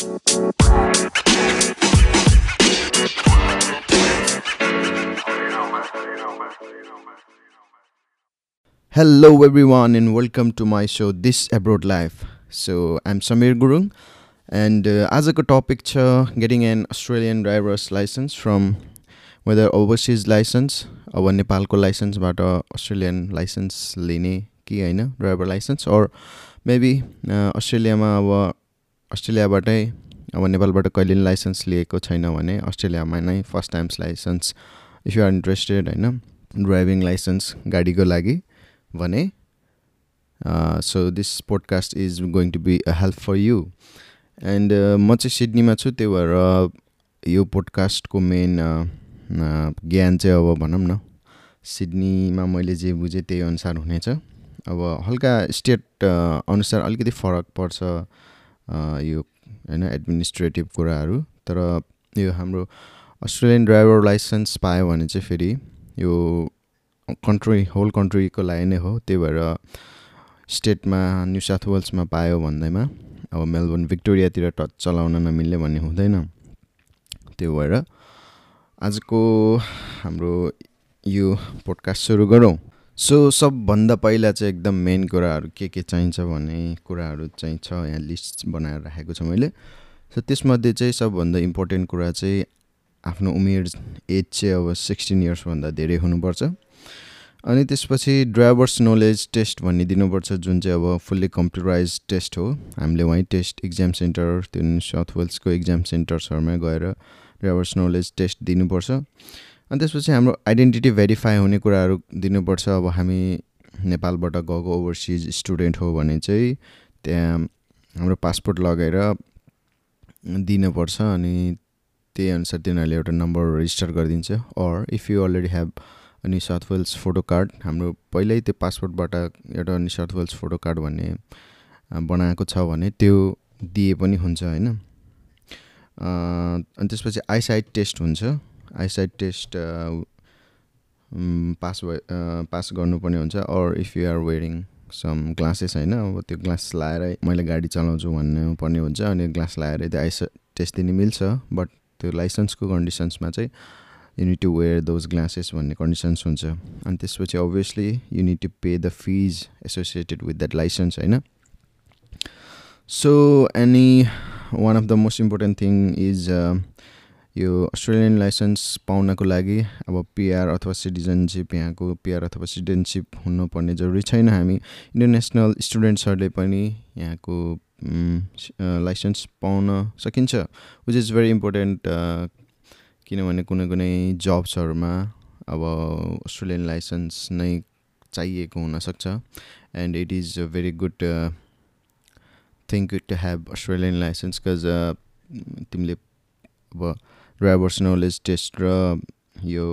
Hello, everyone, and welcome to my show, This Abroad Life. So, I'm Samir Gurung, and uh, आजको topic छ getting an Australian driver's licence from whether overseas licence अब नेपालको लाइसेन्सबाट Australian licence लिने कि होइन driver licence or maybe अस्ट्रेलियामा अब अस्ट्रेलियाबाटै अब नेपालबाट कहिले पनि लाइसेन्स लिएको छैन भने अस्ट्रेलियामा नै first times licence if you are interested होइन ड्राइभिङ लाइसेन्स गाडीको लागि भने so this podcast is going to be a help for you and म चाहिँ सिडनीमा छु त्यही भएर यो पोडकास्टको मेन ज्ञान चाहिँ अब भनौँ न सिडनीमा मैले जे बुझेँ त्यही अनुसार हुनेछ। अब हल्का स्टेट अनुसार अलिकति फरक पर्छ। यो होइन एडमिनिस्ट्रेटिभ कुराहरू तर यो हाम्रो अस्ट्रेलियन ड्राइभर लाइसेन्स पायो भने चाहिँ फेरि यो कन्ट्री होल कन्ट्रीको लागि नै हो। त्यही भएर स्टेटमा न्यु साउथ वेल्समा पायो भन्दैमा अब मेलबोर्न भिक्टोरियातिर टच चलाउन नमिल्ने भन्ने हुँदैन। त्यो भएर आजको हाम्रो यो पोडकास्ट सुरु गरौँ। सो सबभन्दा पहिला चाहिँ एकदम मेन कुराहरू के के चाहिन्छ भन्ने कुराहरू चाहिँ छ यहाँ लिस्ट बनाएर राखेको छु मैले। सो त्यसमध्ये चाहिँ सबभन्दा इम्पोर्टेन्ट कुरा चाहिँ आफ्नो उमेर एज चाहिँ अब सिक्सटिन इयर्सभन्दा धेरै हुनुपर्छ। अनि त्यसपछि ड्राइभर्स नलेज टेस्ट भन्ने दिनुपर्छ जुन चाहिँ अब फुल्ली कम्प्युटराइज टेस्ट हो। हामीले वहीँ टेस्ट इक्जाम सेन्टर त्यो साउथ वेल्सको इक्जाम सेन्टर्सहरूमै गएर ड्राइभर्स नलेज टेस्ट दिनुपर्छ। अनि त्यसपछि हाम्रो आइडेन्टिटी भेरिफाई हुने कुराहरू दिनुपर्छ। अब हामी नेपालबाट गएको ओभरसिज स्टुडेन्ट हो भने चाहिँ त्यहाँ हाम्रो पासपोर्ट लगाएर दिनुपर्छ अनि त्यही अनुसार तिनीहरूले एउटा नम्बर रेजिस्टर गरिदिन्छ। Or if you already have अनि साउथ वेल्स फोटो कार्ड हाम्रो पहिल्यै त्यो पासपोर्टबाट एउटा नि साउथ वेल्स फोटो कार्ड भन्ने बनाएको छ भने त्यो दिए पनि हुन्छ होइन। अनि त्यसपछि आइसाइट टेस्ट हुन्छ। आइसाइट टेस्ट पास भए पास गर्नुपर्ने हुन्छ or if you are wearing some glasses होइन? अब त्यो ग्लास लाएरै मैले गाडी चलाउँछु भन्नु पर्ने हुन्छ अनि ग्लास लाएरै त्यो आइस टेस्ट दिने मिल्छ बट त्यो लाइसेन्सको कन्डिसन्समा चाहिँ you need to wear those glasses भन्ने कन्डिसन्स हुन्छ। अनि त्यसपछि obviously you need to pay the fees associated with that licence होइन? So any one of the most important thing is यो अस्ट्रेलियन लाइसेन्स पाउनको लागि अब पिआर अथवा सिटिजनसिप यहाँको पिआर अथवा सिटिजनसिप हुनुपर्ने जरुरी छैन हामी। इन्टरनेसनल स्टुडेन्ट्सहरूले पनि यहाँको लाइसेन्स पाउन सकिन्छ विच इज भेरी इम्पोर्टेन्ट किनभने कुनै कुनै जब्सहरूमा अब अस्ट्रेलियन लाइसेन्स नै चाहिएको हुनसक्छ। And it is a very good thing to have Australian licence cause तिमीले अब ड्राइभर्स नलेज टेस्ट र यो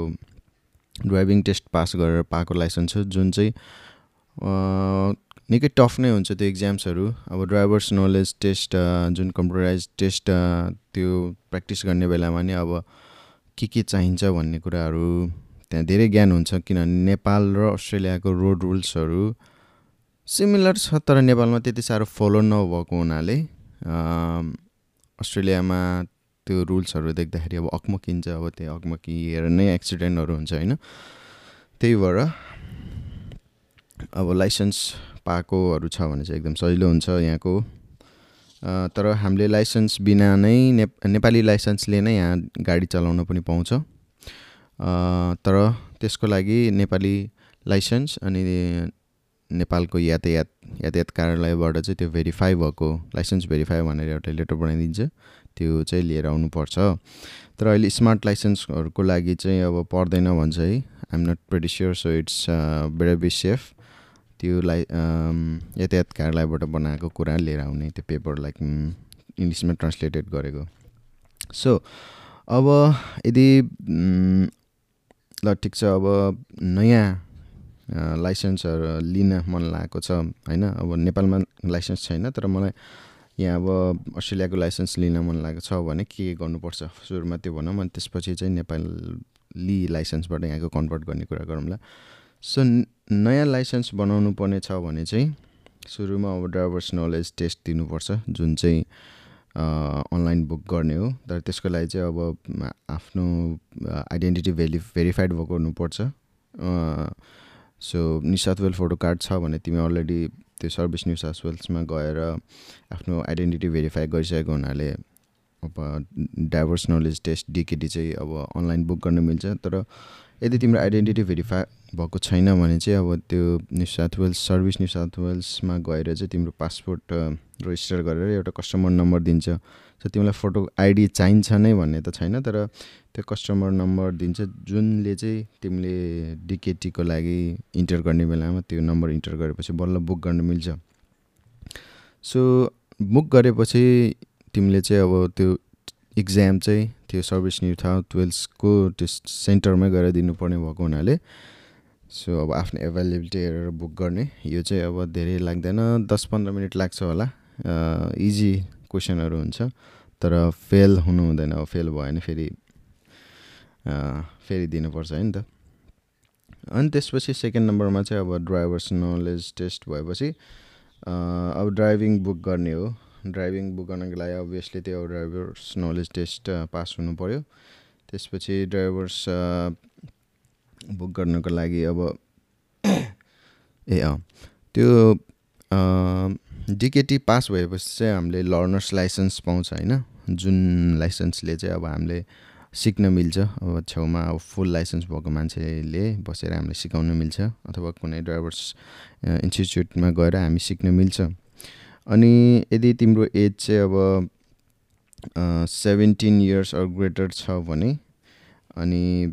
ड्राइभिङ टेस्ट पास गरेर पाएको लाइसेन्स हो जुन चाहिँ निकै टफ नै हुन्छ त्यो इक्जाम्सहरू अब ड्राइभर्स नलेज टेस्ट जुन कम्प्युटराइज टेस्ट त्यो प्र्याक्टिस गर्ने बेलामा नि अब के के चाहिन्छ भन्ने कुराहरू त्यहाँ धेरै ज्ञान हुन्छ किनभने नेपाल र अस्ट्रेलियाको रोड रुल्सहरू सिमिलर छ तर नेपालमा त्यति साह्रो फलो नभएको हुनाले अस्ट्रेलियामा त्यो रुल्सहरू देख्दाखेरि अब अकमकिन्छ अब त्यो अकमकिएर नै एक्सिडेन्टहरू हुन्छ होइन? त्यही भएर अब लाइसेन्स पाएकोहरू छ भने चाहिँ एकदम सजिलो हुन्छ यहाँको। तर हामीले लाइसेन्स बिना नै ने नेपाली लाइसेन्सले नै यहाँ गाडी चलाउन पनि पाउँछ। तर त्यसको लागि नेपाली लाइसेन्स अनि नेपालको यातायात यातायात कार्यालयबाट चाहिँ त्यो भेरिफाई भएको लाइसेन्स भेरिफाई भनेर एउटा लेटर बनाइदिन्छ। त्यो चाहिँ लिएर आउनुपर्छ। तर अहिले स्मार्ट लाइसेन्सहरूको लागि चाहिँ अब पर्दैन भन्छ है। I'm not pretty sure so it's better be safe त्यो लाइ यातायात कार्यालयबाट बनाएको कुरा लिएर आउने त्यो पेपर लाइक इङ्ग्लिसमा ट्रान्सलेटेड गरेको। सो अब यदि ल ठिक छ अब नयाँ लाइसेन्सहरू लिन मन लागेको छ होइन? अब नेपालमा लाइसेन्स छैन तर मलाई यहाँ अब अस्ट्रेलियाको लाइसेन्स लिन मन लागेको छ भने के गर्नुपर्छ? सुरुमा त्यो भनौँ अनि त्यसपछि चाहिँ नेपाली लाइसेन्सबाट यहाँको कन्भर्ट गर्ने कुरा गरौँला सो नयाँ लाइसेन्स बनाउनु पर्ने छ भने चाहिँ सुरुमा अब ड्राइभर्स नलेज टेस्ट दिनुपर्छ जुन चाहिँ अनलाइन बुक गर्ने हो। तर त्यसको लागि चाहिँ अब आफ्नो आइडेन्टिटी भेलि भेरिफाइड भएको हुनुपर्छ so New South Wales photo card छ भने तिमी अलरेडी त्यो सर्भिस न्यु साउथ वेल्समा गएर आफ्नो आइडेन्टिटी भेरिफाई गरिसकेको हुनाले अब डाइभर्स नलेज टेस्ट डिकेडी चाहिँ अब अनलाइन बुक गर्न मिल्छ। तर यदि तिम्रो आइडेन्टिटी भेरिफाई भएको छैन भने चाहिँ अब त्यो New South Wales service New South वेल्समा गएर चाहिँ तिम्रो पासपोर्ट रेजिस्टर गरेर एउटा कस्टमर नम्बर दिन्छ। सो तिमीलाई फोटो आइडी चाहिन्छ नै भन्ने त छैन तर त्यो कस्टमर नम्बर दिन्छ। जुनले चाहिँ तिमीले डिकेटीको लागि इन्टर गर्ने बेलामा त्यो नम्बर इन्टर गरेपछि बल्ल बुक गर्न मिल्छ। सो बुक गरेपछि तिमीले चाहिँ अब त्यो इक्जाम चाहिँ त्यो सर्भिस साउथ वेल्सको त्यो सेन्टरमै गएर दिनुपर्ने भएको हुनाले सो अब आफ्नो एभाइलेबिलिटी हेरेर बुक गर्ने। यो चाहिँ अब धेरै लाग्दैन दस पन्ध्र मिनट लाग्छ होला। इजी क्वेसनहरू हुन्छ तर फेल हुनु हुँदैन अब फेल भयो भने फेरि फेरि दिनुपर्छ है नि त। अनि त्यसपछि सेकेन्ड नम्बरमा चाहिँ अब ड्राइभर्स नलेज टेस्ट भएपछि अब ड्राइभिङ बुक गर्ने हो। ड्राइभिङ बुक गर्नको लागि अभियसली त्यो ड्राइभर्स नलेज टेस्ट पास हुनु पऱ्यो त्यसपछि ड्राइभर्स बुक गर्नको लागि अब ए अँ त्यो डिकेटी पास भएपछि चाहिँ हामीले लर्नर्स लाइसेन्स पाउँछ होइन? जुन लाइसेन्सले चाहिँ अब हामीले सिक्न मिल्छ अब छेउमा अब फुल लाइसेन्स भएको मान्छेले बसेर हामीले सिकाउन मिल्छ अथवा कुनै ड्राइभर्स इन्स्टिच्युटमा गएर हामी सिक्न मिल्छ। अनि यदि तिम्रो एज चाहिँ अब सेभेन्टिन इयर्स अर ग्रेटर छ भने अनि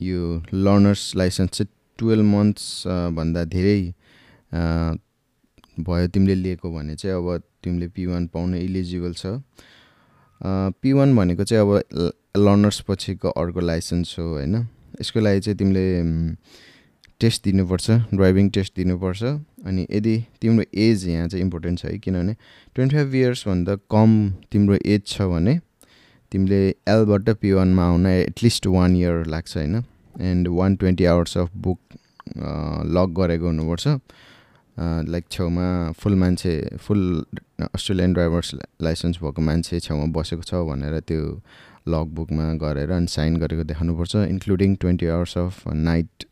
यो लर्नर्स लाइसेन्स चाहिँ टुवेल्भ मन्थ्स भन्दा धेरै भयो तिमीले लिएको भने चाहिँ अब तिमीले पी वान पाउन इलिजिबल छ। पी वान भनेको चाहिँ अब लर्नर्स पछिको अर्को लाइसेन्स हो होइन? यसको लागि चाहिँ तिमीले टेस्ट दिनुपर्छ ड्राइभिङ टेस्ट दिनुपर्छ। अनि यदि तिम्रो एज यहाँ चाहिँ इम्पोर्टेन्ट छ है किनभने ट्वेन्टी फाइभ इयर्सभन्दा कम तिम्रो एज छ भने तिमीले एलबाट पी वानमा आउन एटलिस्ट वान इयर लाग्छ होइन? And one twenty hours of book log गरेको हुनुपर्छ। लाइक छेउमा फुल मान्छे फुल अस्ट्रेलियन ड्राइभर्स लाइसेन्स भएको मान्छे छेउमा बसेको छ भनेर त्यो लग बुकमा गरेर अनि साइन गरेको देखाउनुपर्छ including twenty hours of night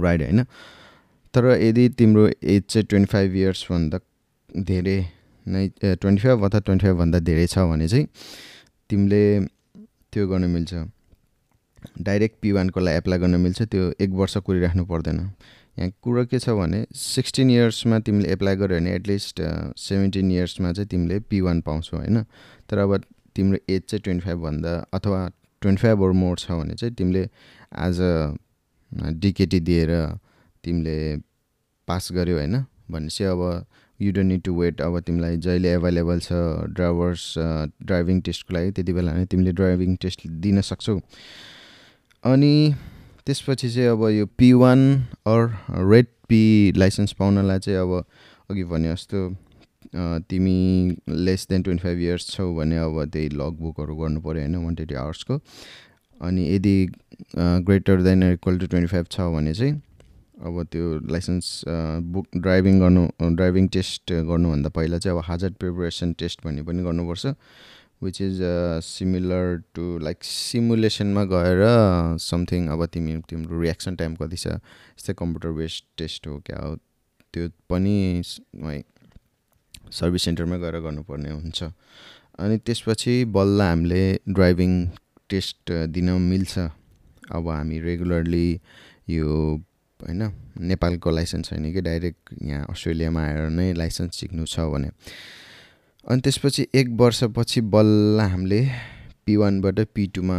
ride होइन? तर यदि तिम्रो एज चाहिँ ट्वेन्टी फाइभ इयर्सभन्दा धेरै नै ट्वेन्टी फाइभ अथवा ट्वेन्टी फाइभभन्दा धेरै छ भने चाहिँ तिमीले त्यो गर्न मिल्छ। डाइरेक्ट पी लागि एप्लाई गर्न मिल्छ त्यो एक वर्ष कुरिराख्नु पर्दैन। यहाँ कुरो के छ भने सिक्सटिन इयर्समा तिमीले एप्लाई गर्यो भने एटलिस्ट सेभेन्टिन इयर्समा चाहिँ तिमीले पी वान पाउँछौ होइन? तर अब तिम्रो एज चाहिँ ट्वेन्टी फाइभभन्दा अथवा ट्वेन्टी फाइभ ओर मोर छ भने चाहिँ तिमीले एज अ डिकेटी दिएर तिमीले पास गर्यो होइन? भनेपछि अब you don't need to wait अब तिमीलाई जहिले एभाइलेबल छ ड्राइभर्स ड्राइभिङ टेस्टको लागि त्यति बेला नै तिमीले ड्राइभिङ टेस्ट दिन सक्छौ। अनि त्यसपछि चाहिँ अब यो P one or red P licence पाउनलाई चाहिँ अब अघि भने जस्तो तिमी less than twenty five years छौ भने अब त्यही लग बुकहरू पऱ्यो होइन वान ट्वेन्टी आवर्सको अनि यदि greater than equal to twenty five छ भने चाहिँ अब त्यो लाइसेन्स बुक ड्राइभिङ गर्नु ड्राइभिङ टेस्ट गर्नुभन्दा पहिला चाहिँ अब हाजर प्रिपरेसन टेस्ट भन्ने पनि गर्नुपर्छ। Which is similar to like सिमुलेसनमा गएर समथिङ अब तिमी तिम्रो रियाक्सन टाइम कति छ यस्तै कम्प्युटर बेस्ड टेस्ट हो क्या हो त्यो पनि सर्भिस सेन्टरमै गएर गर्नुपर्ने हुन्छ। अनि त्यसपछि बल्ल हामीले ड्राइभिङ टेस्ट दिन मिल्छ। अब हामी रेगुलरली यो होइन नेपालको लाइसेन्स छैन कि डाइरेक्ट यहाँ अस्ट्रेलियामा आएर नै लाइसेन्स सिक्नु छ भने। अनि त्यसपछि एक वर्षपछि बल्ल हामीले पी वानबाट पी टूमा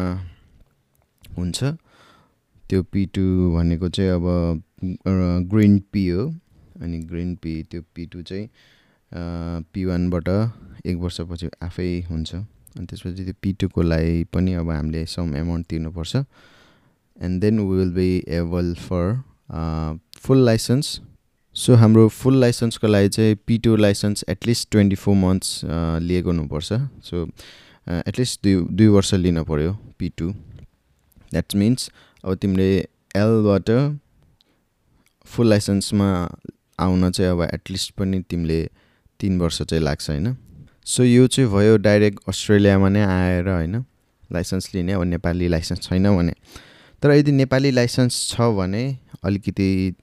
हुन्छ। त्यो पी टू भनेको चाहिँ अब ग्रिन पी हो। अनि ग्रिन पी त्यो पी टू चाहिँ पी वानबाट एक वर्षपछि आफै हुन्छ। अनि त्यसपछि त्यो पी टूको लागि पनि अब हामीले सम एमाउन्ट तिर्नुपर्छ। And then we will be able for full licence so हाम्रो फुल लाइसेन्सको लागि चाहिँ P two licence at least twenty four months लिएको हुनुपर्छ। सो एटलिस्ट दुई दुई वर्ष लिनु पऱ्यो पी टू द्याट्स मिन्स अब तिमीले एलबाट फुल लाइसेन्समा आउन चाहिँ अब एटलिस्ट पनि तिमीले तिन वर्ष चाहिँ लाग्छ होइन? सो यो चाहिँ भयो डाइरेक्ट अस्ट्रेलियामा नै आएर होइन? लाइसेन्स लिने अब नेपाली लाइसेन्स छैन भने। तर यदि नेपाली लाइसेन्स छ भने अलिकति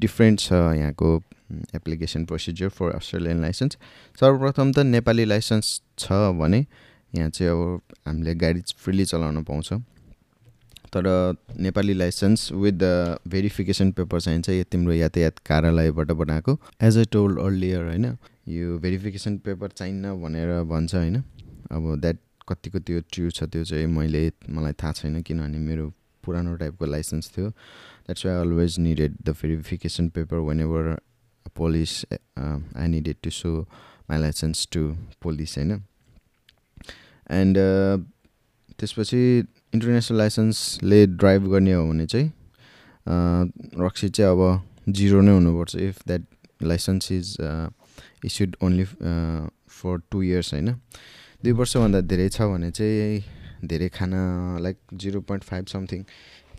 डिफ्रेन्ट छ यहाँको application procedure for Australian licence सर्वप्रथम त नेपाली लाइसेन्स छ भने यहाँ चाहिँ अब हामीले गाडी फ्रिली चलाउन पाउँछ तर Nepali licence with the verification paper चाहिन्छ यो तिम्रो यातायात कार्यालयबाट बनाएको एज अ टोल्ड अर्लियर होइन यो भेरिफिकेसन पेपर चाहिन्न भनेर भन्छ होइन अब द्याट कतिको त्यो ट्रु छ त्यो चाहिँ मैले मलाई थाहा छैन किनभने मेरो पुरानो टाइपको लाइसेन्स थियो। That's why always needed the verification paper when ever police I needed to so my licence to police होइन एन्ड त्यसपछि इन्टरनेसनल लाइसेन्सले ड्राइभ गर्ने हो भने चाहिँ रक्सी चाहिँ अब जिरो नै हुनुपर्छ if that licence is issued only for two years होइन दुई वर्षभन्दा धेरै छ भने चाहिँ धेरै खाना like zero point five something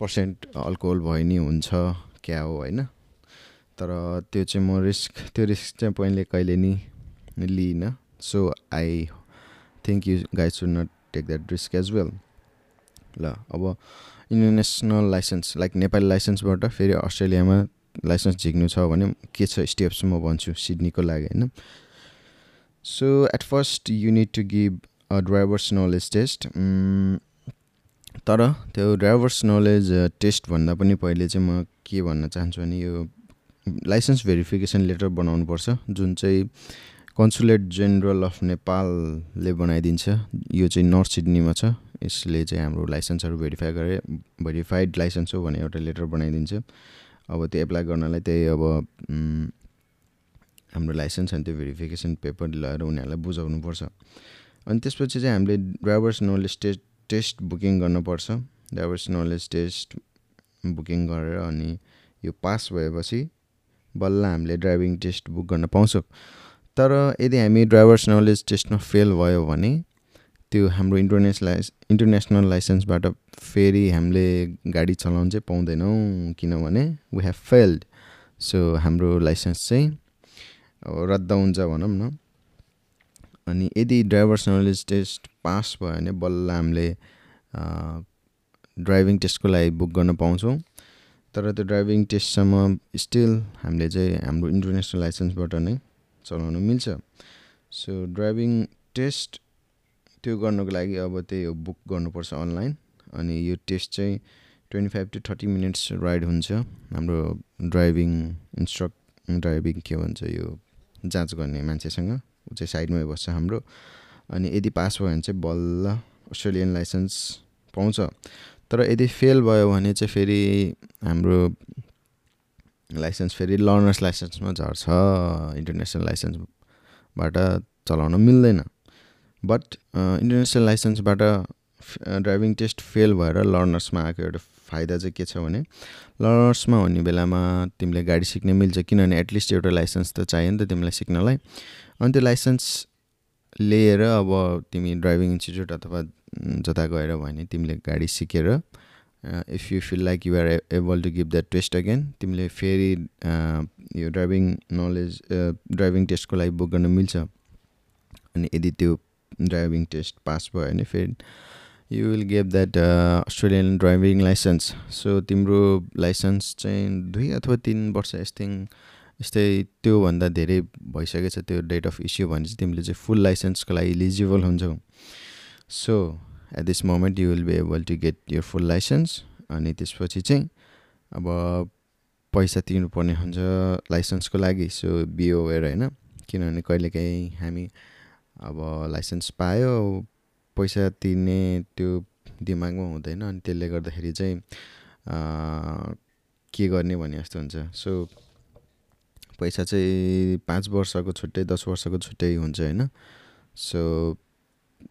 percent alcohol भयो नि हुन्छ क्या हो होइन? तर त्यो चाहिँ म रिस्क त्यो रिस्क चाहिँ पहिले कहिले नि लिइनँ. So I think you guys should not take that risk as well ल अब इन्टरनेसनल लाइसेन्स लाइक नेपाली लाइसेन्सबाट फेरि अस्ट्रेलियामा लाइसेन्स झिक्नु छ भने के छ स्टेप्स म भन्छु सिडनीको लागि होइन? So at first you need to give drivers knowledge test तर त्यो ड्राइभर्स नलेज टेस्टभन्दा पनि पहिले चाहिँ म के भन्न चाहन्छु भने यो लाइसेन्स भेरिफिकेसन लेटर बनाउनुपर्छ जुन चाहिँ कन्सुलेट जेनरल अफ नेपालले बनाइदिन्छ। यो चाहिँ नर्थ सिडनीमा छ। यसले चाहिँ हाम्रो लाइसेन्सहरू भेरिफाई गरे भेरिफाइड लाइसेन्स हो भने एउटा लेटर बनाइदिन्छ। अब त्यो एप्लाई गर्नलाई त्यही अब हाम्रो लाइसेन्स अनि त्यो भेरिफिकेसन पेपर लगाएर उनीहरूलाई बुझाउनुपर्छ अनि त्यसपछि चाहिँ हामीले drivers knowledge test test booking गर्नुपर्छ। ड्राइभर्स नलेज टेस्ट बुकिङ गरेर अनि यो पास भएपछि बल्ल हामीले ड्राइभिङ टेस्ट बुक गर्न पाउँछौँ। तर यदि हामी ड्राइभर्स नलेज टेस्टमा फेल भयो भने त्यो हाम्रो इन्टरनेस लाइस इन्टरनेसनल लाइसेन्सबाट फेरि हामीले गाडी चलाउनु चाहिँ पाउँदैनौँ। किनभने वी हेभ फेल्ड सो हाम्रो लाइसेन्स चाहिँ रद्द हुन्छ भनौँ न। अनि यदि ड्राइभर्स नलेज टेस्ट पास भयो भने बल्ल हामीले ड्राइभिङ टेस्टको लागि बुक गर्न पाउँछौँ। तर त्यो ड्राइभिङ टेस्टसम्म स्टिल हामीले चाहिँ हाम्रो इन्टरनेसनल लाइसेन्सबाट नै चलाउन मिल्छ। सो ड्राइभिङ टेस्ट त्यो गर्नुको लागि अब त्यही हो बुक गर्नुपर्छ अनलाइन। अनि यो टेस्ट चाहिँ twenty five to thirty minutes ride हुन्छ। हाम्रो ड्राइभिङ इन्स्ट्रक्ट ड्राइभिङ के भन्छ यो जाँच गर्ने मान्छेसँग। ऊ चाहिँ साइडमै बस्छ हाम्रो। अनि यदि पास भयो भने चाहिँ बल्ल अस्ट्रेलियन लाइसेन्स पाउँछ। तर यदि फेल भयो भने चाहिँ फेरि हाम्रो लाइसेन्स फेरि लर्नर्स लाइसेन्समा झर्छ इन्टरनेसनल लाइसेन्सबाट चलाउन मिल्दैन। बट इन्टरनेसनल लाइसेन्सबाट ड्राइभिङ टेस्ट फेल भएर लर्नर्समा आएको एउटा फाइदा चाहिँ के छ भने लर्नर्समा हुने बेलामा तिमीले गाडी सिक्न मिल्छ। किनभने एटलिस्ट एउटा लाइसेन्स त चाहियो नि त तिमीलाई सिक्नलाई। अनि त्यो लाइसेन्स लिएर अब तिमी ड्राइभिङ इन्स्टिच्युट अथवा जता गएर भयो भने तिमीले गाडी सिकेर if you feel like you're able to give that test again तिमीले फेरि यो ड्राइभिङ नलेज ड्राइभिङ टेस्टको लागि बुक गर्न मिल्छ। अनि यदि त्यो ड्राइभिङ टेस्ट पास भयो भने फेरि you will gave that Australian driving licence so तिम्रो लाइसेन्स चाहिँ दुई अथवा तिन वर्ष यस्तै यस्तै त्योभन्दा धेरै भइसकेछ त्यो डेट अफ इस्यु भने चाहिँ तिमीले चाहिँ फुल लाइसेन्सको लागि इलिजिबल हुन्छौ। So at this moment you will be able to get your full licence अनि त्यसपछि चाहिँ अब पैसा तिर्नुपर्ने हुन्छ लाइसेन्सको लागि सो बिओवेयर होइन। किनभने कहिलेकाहीँ हामी अब लाइसेन्स पायो पैसा तिर्ने त्यो दिमागमा हुँदैन अनि त्यसले गर्दाखेरि चाहिँ के गर्ने भने जस्तो हुन्छ। सो पैसा चाहिँ पाँच वर्षको छुट्टै दस वर्षको छुट्टै हुन्छ होइन। सो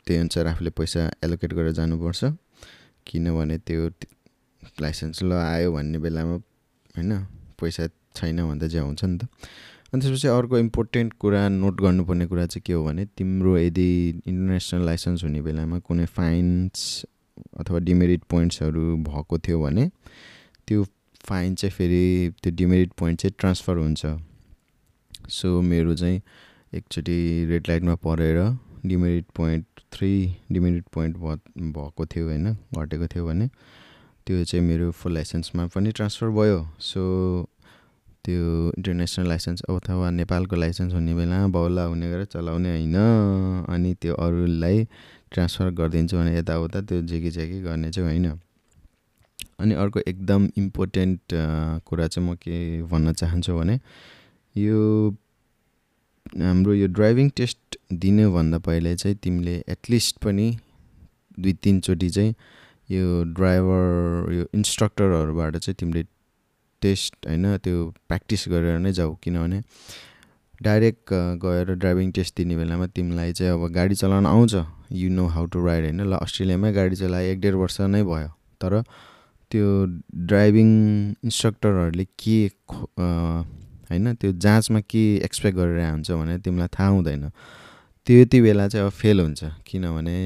त्यही अनुसार आफूले पैसा एलोकेट गरेर जानुपर्छ। किनभने त्यो लाइसेन्स ल आयो भन्ने बेलामा होइन पैसा छैन भन्दा चाहिँ हुन्छ नि त। अनि त्यसपछि अर्को इम्पोर्टेन्ट कुरा नोट गर्नुपर्ने कुरा चाहिँ के हो भने तिम्रो यदि इन्टरनेसनल लाइसेन्स हुने बेलामा कुनै फाइन्स अथवा डिमेरिट पोइन्ट्सहरू भएको थियो भने त्यो फाइन चाहिँ फेरि त्यो डिमेरिट पोइन्ट चाहिँ ट्रान्सफर हुन्छ। सो मेरो चाहिँ एकचोटि रेड लाइटमा परेर demerit point three demerit point भएको थियो होइन घटेको थियो भने त्यो चाहिँ मेरो फुल लाइसेन्समा पनि ट्रान्सफर भयो। सो त्यो इन्टरनेसनल लाइसेन्स अथवा नेपालको लाइसेन्स हुने बेला बाउला हुने गरेर चलाउने होइन अनि त्यो अरूलाई ट्रान्सफर गरिदिन्छु भने यताउता त्यो झेकी झेकी गर्ने चाहिँ होइन। अनि अर्को एकदम इम्पोर्टेन्ट कुरा चाहिँ म के भन्न चाहन्छु भने यो हाम्रो यो ड्राइभिङ टेस्ट दिनुभन्दा पहिले चाहिँ तिमीले एटलिस्ट पनि दुई तिनचोटि चाहिँ यो ड्राइभर यो इन्स्ट्रक्टरहरूबाट चाहिँ तिमीले टेस्ट होइन त्यो प्र्याक्टिस गरेर नै जाऊ। किनभने डाइरेक्ट गएर ड्राइभिङ टेस्ट दिने बेलामा तिमीलाई चाहिँ अब गाडी चलाउन आउँछ। You know how to ride होइन। ल अस्ट्रेलियामै गाडी चलाए एक डेढ वर्ष नै भयो। तर त्यो ड्राइभिङ इन्स्ट्रक्टरहरूले के होइन? त्यो जाँचमा के एक्सपेक्ट गरेर हुन्छ भने तिमीलाई थाहा हुँदैन। त्यो यति बेला चाहिँ अब फेल हुन्छ। किनभने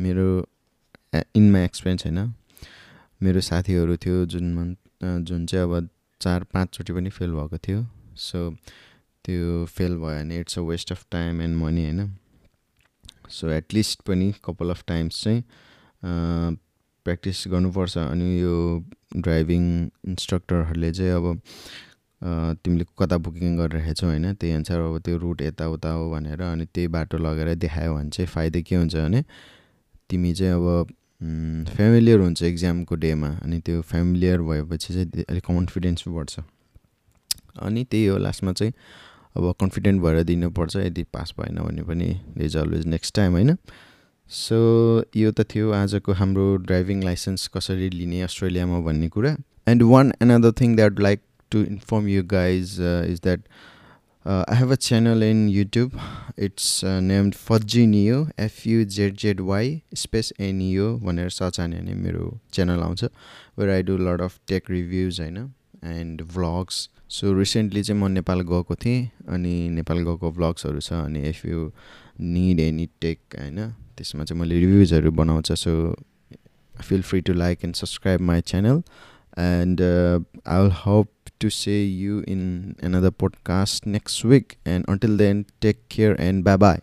मेरो इन माई एक्सपिरियन्स होइन मेरो साथीहरू थियो जुन जुन चाहिँ अब चार पाँचचोटि पनि फेल भएको थियो। सो त्यो फेल भयो भने it's a waste of time and money होइन। सो एटलिस्ट पनि कपाल अफ टाइम्स चाहिँ प्र्याक्टिस गर्नुपर्छ। अनि यो ड्राइभिङ इन्स्ट्रक्टरहरूले चाहिँ अब तिमीले कता बुकिङ गरिरहेको छौ होइन? त्यही अनुसार अब त्यो रुट यताउता हो भनेर अनि त्यही बाटो लगेर देखायो भने चाहिँ फाइदा के हुन्छ भने तिमी चाहिँ अब फेमिलियर हुन्छ इक्जामको डेमा अनि त्यो फेमिलियर भएपछि चाहिँ अलिक कन्फिडेन्स बढ्छ। अनि त्यही हो लास्टमा चाहिँ अब कन्फिडेन्ट भएर दिनुपर्छ यदि पास भएन भने पनि इज अलवेज नेक्स्ट टाइम होइन? सो यो त थियो आजको हाम्रो ड्राइभिङ लाइसेन्स कसरी लिने अस्ट्रेलियामा भन्ने कुरा। And one another thing that like to inform you guys uh, is that uh, I have a channel in YouTube. It's uh, named Fudgy Neo, F U Z Z Y space Neo भनेर search हान्यो भने मेरो channel आउँछ where I do lot of tech reviews होइन? And vlogs so recently चाहिँ म नेपाल गएको थिएँ अनि नेपाल गएको भ्लग्सहरू छ अनि if you need any tech होइन? त्यसमा चाहिँ मैले रिभ्युजहरू बनाउँछ so feel free to like and subscribe my channel and I will hope to see you in another podcast next week. And until then, take care and bye bye.